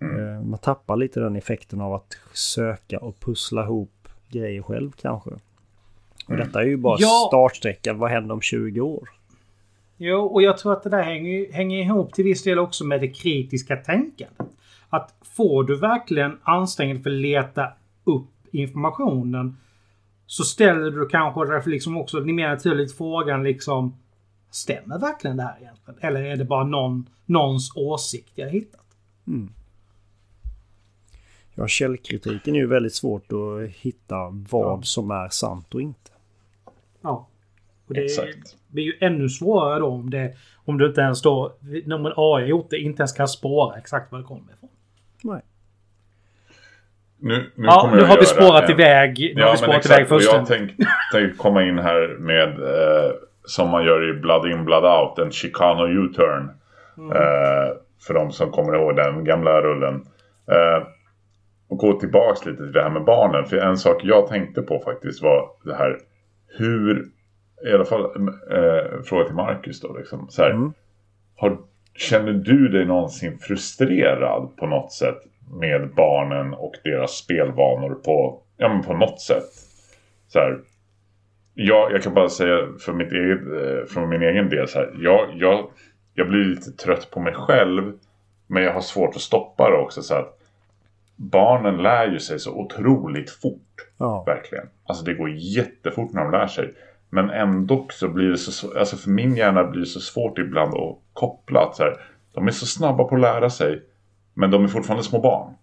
Eh, Man tappar lite den effekten av att söka och pussla ihop grejer själv kanske. Och detta är ju bara Ja. startsträckan. Vad händer om 20 år? Jo, och jag tror att det där hänger, hänger ihop till viss del också med det kritiska tänkandet. Att får du verkligen anstränga dig för att leta upp informationen så ställer du kanske därför liksom också mer naturligt frågan liksom Stämmer verkligen det här egentligen? Eller är det bara någon, någons åsikt jag hittat? Ja, källkritiken är ju väldigt svårt att hitta vad Ja. som är sant och inte. Ja. Och det Exakt. blir ju ännu svårare då om, det, om du inte ens då, när man AI gjort det, inte ens kan spåra exakt var det kommer ifrån. Nej. Nu, nu Ja, nu har vi spårat en- iväg. Nu har vi spårat iväg Och jag tänkte tänk komma in här med, eh, som man gör i Blood In Blood Out, en Chicano U-turn. Mm. Eh, för de som kommer ihåg den gamla rullen. Eh, och gå tillbaks lite till det här med barnen. För en sak jag tänkte på faktiskt var det här hur, i alla fall eh, fråga till Marcus då liksom. Så här, Mm. har, känner du dig någonsin frustrerad på något sätt med barnen och deras spelvanor på, ja, men på något sätt? Så här, jag, jag kan bara säga för mitt eget, eh, från min egen del så här, jag, jag, jag blir lite trött på mig själv men jag har svårt att stoppa det också så att barnen lär ju sig så otroligt fort. Ja. Verkligen. Alltså det går jättefort när de lär sig. Men ändå så blir det så Alltså för min hjärna blir det så svårt ibland att koppla att så här, De är så snabba på att lära sig. Men de är fortfarande små barn.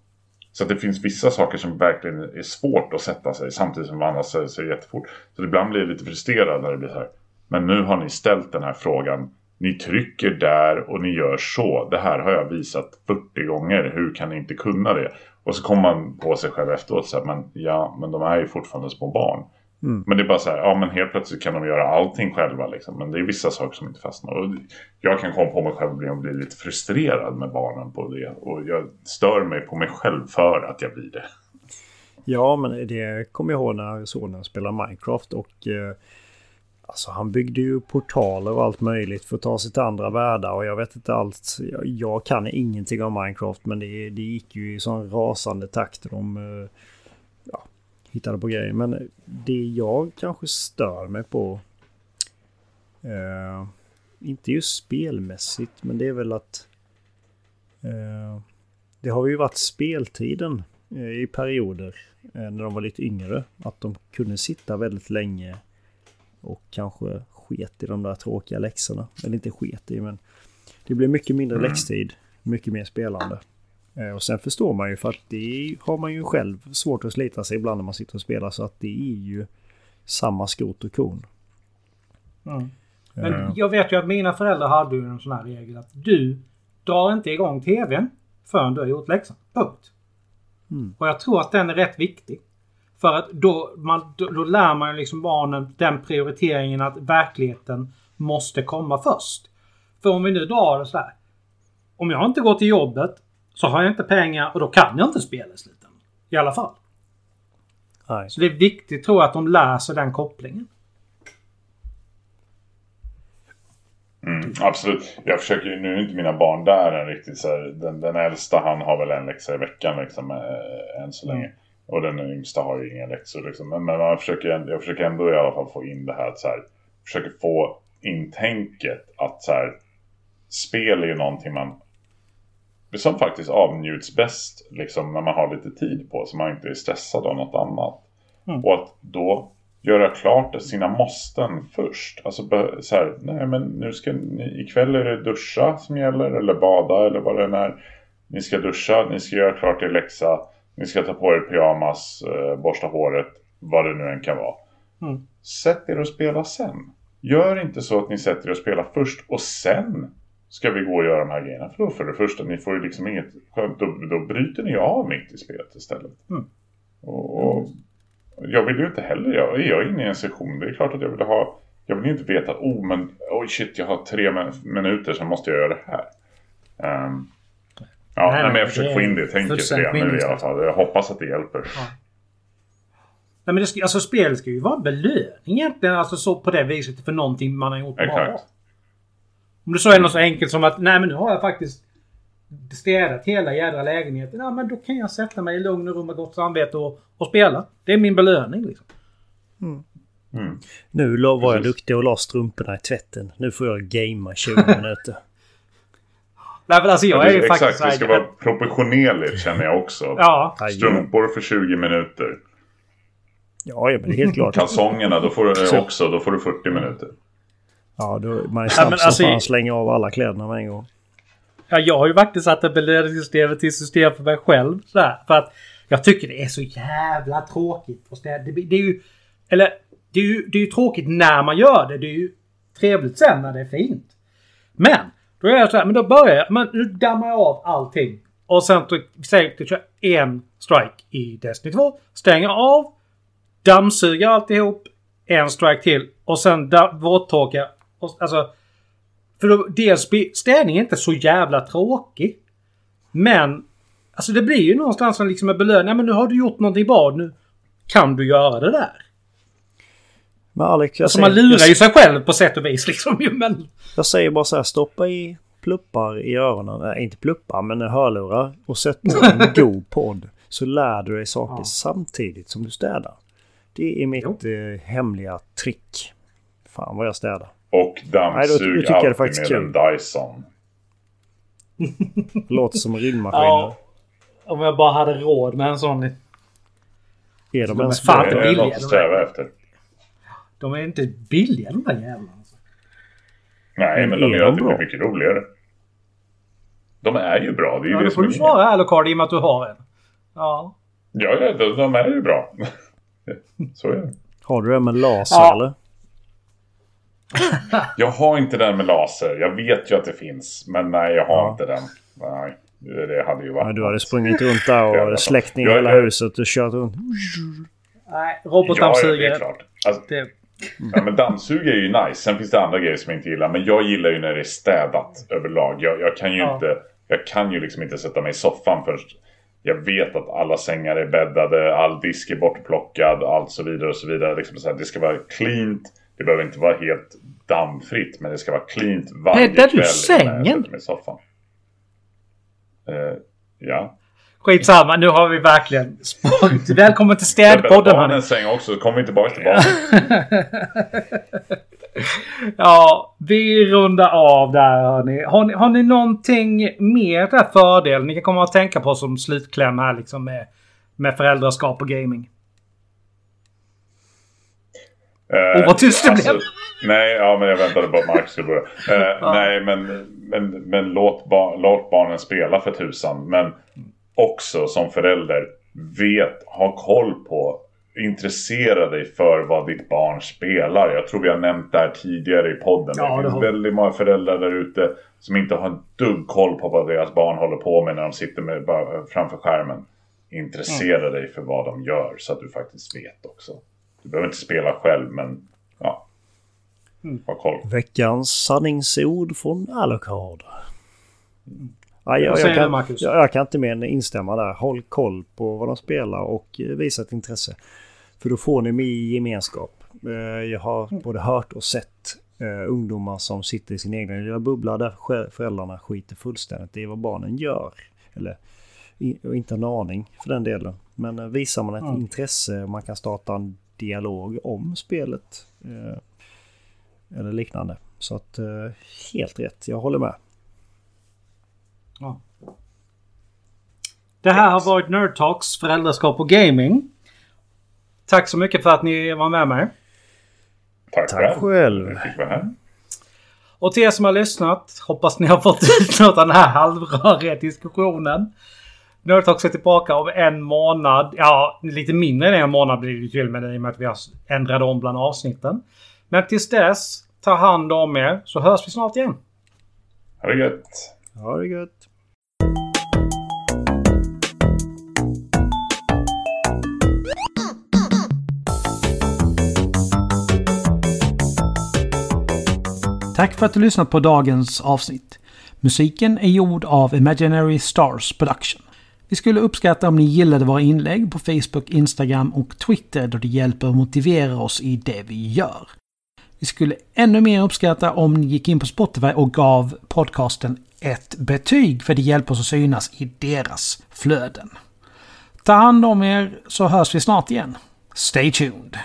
Så att det finns vissa saker som verkligen är svårt att sätta sig. Samtidigt som andra säger sig jättefort. Så ibland blir jag lite frustrerad när det blir så här. Men nu har ni ställt den här frågan. Ni trycker där och ni gör så. Det här har jag visat 40 gånger. Hur kan ni inte kunna det? Och så kommer man på sig själv efteråt så här, men ja, men de är ju fortfarande små barn. Mm. Men det är bara så här, ja men helt plötsligt kan de göra allting själva liksom. Men det är vissa saker som inte fastnar. Och jag kan komma på mig själv och bli, lite frustrerad med barnen på det. Och jag stör mig på mig själv för att jag blir det. Ja, men det kommer jag ihåg när sonen spelade Minecraft och eh, alltså han byggde ju portaler och allt möjligt för att ta sig till andra världar och jag vet inte allt. Jag, jag kan ingenting om Minecraft men det, det gick ju i sån rasande takt. De eh, hittade på grejer. Men det jag kanske stör mig på eh, inte just spelmässigt men det är väl att eh, det har ju varit speltiden eh, i perioder eh, när de var lite yngre. Att de kunde sitta väldigt länge och kanske sket i de där tråkiga läxorna. Eller inte sket i men det blev mycket mindre Mm. läxtid, mycket mer spelande. Eh, Och sen förstår man ju för att det har man ju själv svårt att slita sig ibland när man sitter och spelar så att det är ju samma skrot och korn. Mm. Men jag vet ju att mina föräldrar hade ju en sån här regel att du drar inte igång tvn förrän du har gjort läxan. Punkt. Mm. Och jag tror att den är rätt viktig. För att då, man, då, då lär man ju liksom barnen den prioriteringen att verkligheten måste komma först. För om vi nu drar det så här. Om jag inte går till jobbet så har jag inte pengar och då kan jag inte spela i slutändan. I alla fall. nej. Så det är viktigt tror jag att de lär sig den kopplingen. Mm, absolut. Jag försöker nu är inte mina barn där än riktigt. Så här, den, den äldsta han har väl en läxa i veckan liksom, äh, än så länge. Mm. Och den yngsta har ju inga läxor. Liksom. Men, men man försöker, jag försöker ändå i alla fall få in det här att så här, försöker få in tänket att så här, spel är ju någonting man som faktiskt avnjuts bäst liksom, när man har lite tid på så man inte är stressad av något annat. Mm. Och att då göra klart sina måsten först. Alltså så här, nej men nu ska ni, ikväll är det duscha som gäller eller bada eller vad det än är. Ni ska duscha, ni ska göra klart er läxa, ni ska ta på er pyjamas, eh, borsta håret, vad det nu än kan vara. Mm. Sätt er och spela sen. Gör inte så att ni sätter er och spelar först och sen ska vi gå och göra de här grejerna. För då för det första, ni får ju liksom inget då, då bryter ni av mitt i spelet istället. Mm. Och, och jag vill ju inte heller, jag, är jag inne i en session, det är klart att jag vill ha, jag vill inte veta, oh men, oj shit, jag har tre minuter, så måste jag göra det här. Um, ja, nej, nej, men jag försöker få in det tänket redan nu i alla fall. Jag hoppas att det hjälper. Ja. Nej, men det ska, alltså spel ska ju vara en belöning egentligen, alltså så på det viset för någonting man har gjort Exakt. bra. Om det så är något så enkelt som att, nej men nu har jag faktiskt städat hela jädra lägenheten. Ja men då kan jag sätta mig i lugn och ro med gott samvete och, och spela. Det är min belöning liksom. Mm. Mm. Nu var jag duktig och la strumporna i tvätten. Nu får jag gamea 20 minuter. Nej men alltså jag är ju Exakt, faktiskt... Exakt, det ska vara proportionerligt känner jag också. ja. Strumpor för 20 minuter. Ja, ja men helt klart. Kalsongerna, då får du också, då får du 40 minuter. Ja, då, man är snabb ja, som alltså, fan slänga av alla kläderna med en gång. Ja, jag har ju faktiskt satt ett belöningssystemet till system för mig själv. Sådär, för att jag tycker det är så jävla tråkigt. Det, det, det är ju... Eller, det är ju, det är ju tråkigt när man gör det. Det är ju trevligt sen när det är fint. Men, då är jag så här, men då börjar jag, men nu dammar jag av allting. Och sen säger jag kör en strike i Destiny 2. Stänger av. Dammsuger alltihop. En strike till. Och sen våttorkar och, alltså, för då, dels städning är inte så jävla tråkig. Men alltså det blir ju någonstans liksom en belöning. men nu har du gjort någonting bra. Nu kan du göra det där. Men Alex, jag alltså säger, man lurar ju sig själv på sätt och vis liksom. Men... Jag säger bara så här, stoppa i pluppar i öronen. Nej, inte pluppar, men hörlurar. Och sätt på en god podd. Så lär du dig saker ja. samtidigt som du städar. Det är mitt eh, hemliga trick. Fan vad jag städar. Och dammsug Nej, alltid med en Dyson. Låter som en rymdmaskin. Ja, om jag bara hade råd med en sån. Är de ens fan inte billiga? Det är något att sträva efter. De är inte billiga de där jävlarna. Alltså. Nej, men, men de gör det mycket roligare. De är ju bra. Det är ju ja, det då får du svara Alucard i och med att du har en. Ja. Ja, ja de, de är ju bra. Så är det. Har du en med laser ja. eller? jag har inte den med laser. Jag vet ju att det finns. Men nej, jag har ja. inte den. Nej, det hade ju varit... Ja, du hade sprungit runt där och släckt ner hela huset och kört runt. Nej, robotdammsugare. Ja, det är klart. Alltså, det... Ja, men dammsugare är ju nice. Sen finns det andra grejer som jag inte gillar. Men jag gillar ju när det är städat överlag. Jag, jag kan ju ja. inte... Jag kan ju liksom inte sätta mig i soffan först. Jag vet att alla sängar är bäddade, all disk är bortplockad, allt så vidare och så vidare. Liksom så här, det ska vara cleant. Det behöver inte vara helt dammfritt, men det ska vara cleant varje Bäddar kväll. Bäddar du sängen? Med soffan. Uh, ja. Skitsamma, nu har vi verkligen sparat. Välkommen till städpodden. Jag en säng också, så kommer vi tillbaka till barnen. ja, vi rundar av där hörni. Har ni, har ni någonting mer där fördel ni kan komma att tänka på som slutkläm här liksom med, med föräldraskap och gaming? Uh, oh, vad tyst det alltså, blev! Nej, ja, men jag väntade på att Mark skulle börja. Uh, ja. Nej, men, men, men låt, ba låt barnen spela för tusan. Men också som förälder, vet, ha koll på, intressera dig för vad ditt barn spelar. Jag tror vi har nämnt det här tidigare i podden. Ja, det finns har... väldigt många föräldrar där ute som inte har en dugg koll på vad deras barn håller på med när de sitter med, framför skärmen. Intressera mm. dig för vad de gör så att du faktiskt vet också. Du behöver inte spela själv, men ja. Mm. Ha koll. Veckans sanningsord från Alucard. Mm. Ja, jag, jag, kan, jag, jag, kan inte mer än instämma där. Håll koll på vad de spelar och visa ett intresse. För då får ni med i gemenskap. Eh, jag har mm. både hört och sett uh, ungdomar som sitter i sin egen lilla bubbla där föräldrarna skiter fullständigt i vad barnen gör. Eller inte en aning för den delen. Men visar man ett mm. intresse och man kan starta en dialog om spelet. Uh, eller liknande. Så att helt rätt, jag håller med. Ja. Det här har varit Nerd Talks, föräldraskap och gaming. Tack så mycket för att ni var med mig. Tack, Tack själv. Och till er som har lyssnat, hoppas ni har fått ut något av den här halvröriga diskussionen. Nerd Talks är tillbaka om en månad. Ja, lite mindre än en månad blir det till med det i och med att vi har ändrat om bland avsnitten. Men tills dess, ta hand om er så hörs vi snart igen. Ha det gött. Ha det gött. Tack för att du lyssnat på dagens avsnitt. Musiken är gjord av Imaginary Stars Production. Vi skulle uppskatta om ni gillade våra inlägg på Facebook, Instagram och Twitter då det hjälper att motivera oss i det vi gör. Vi skulle ännu mer uppskatta om ni gick in på Spotify och gav podcasten ett betyg för det hjälper oss att synas i deras flöden. Ta hand om er så hörs vi snart igen. Stay tuned!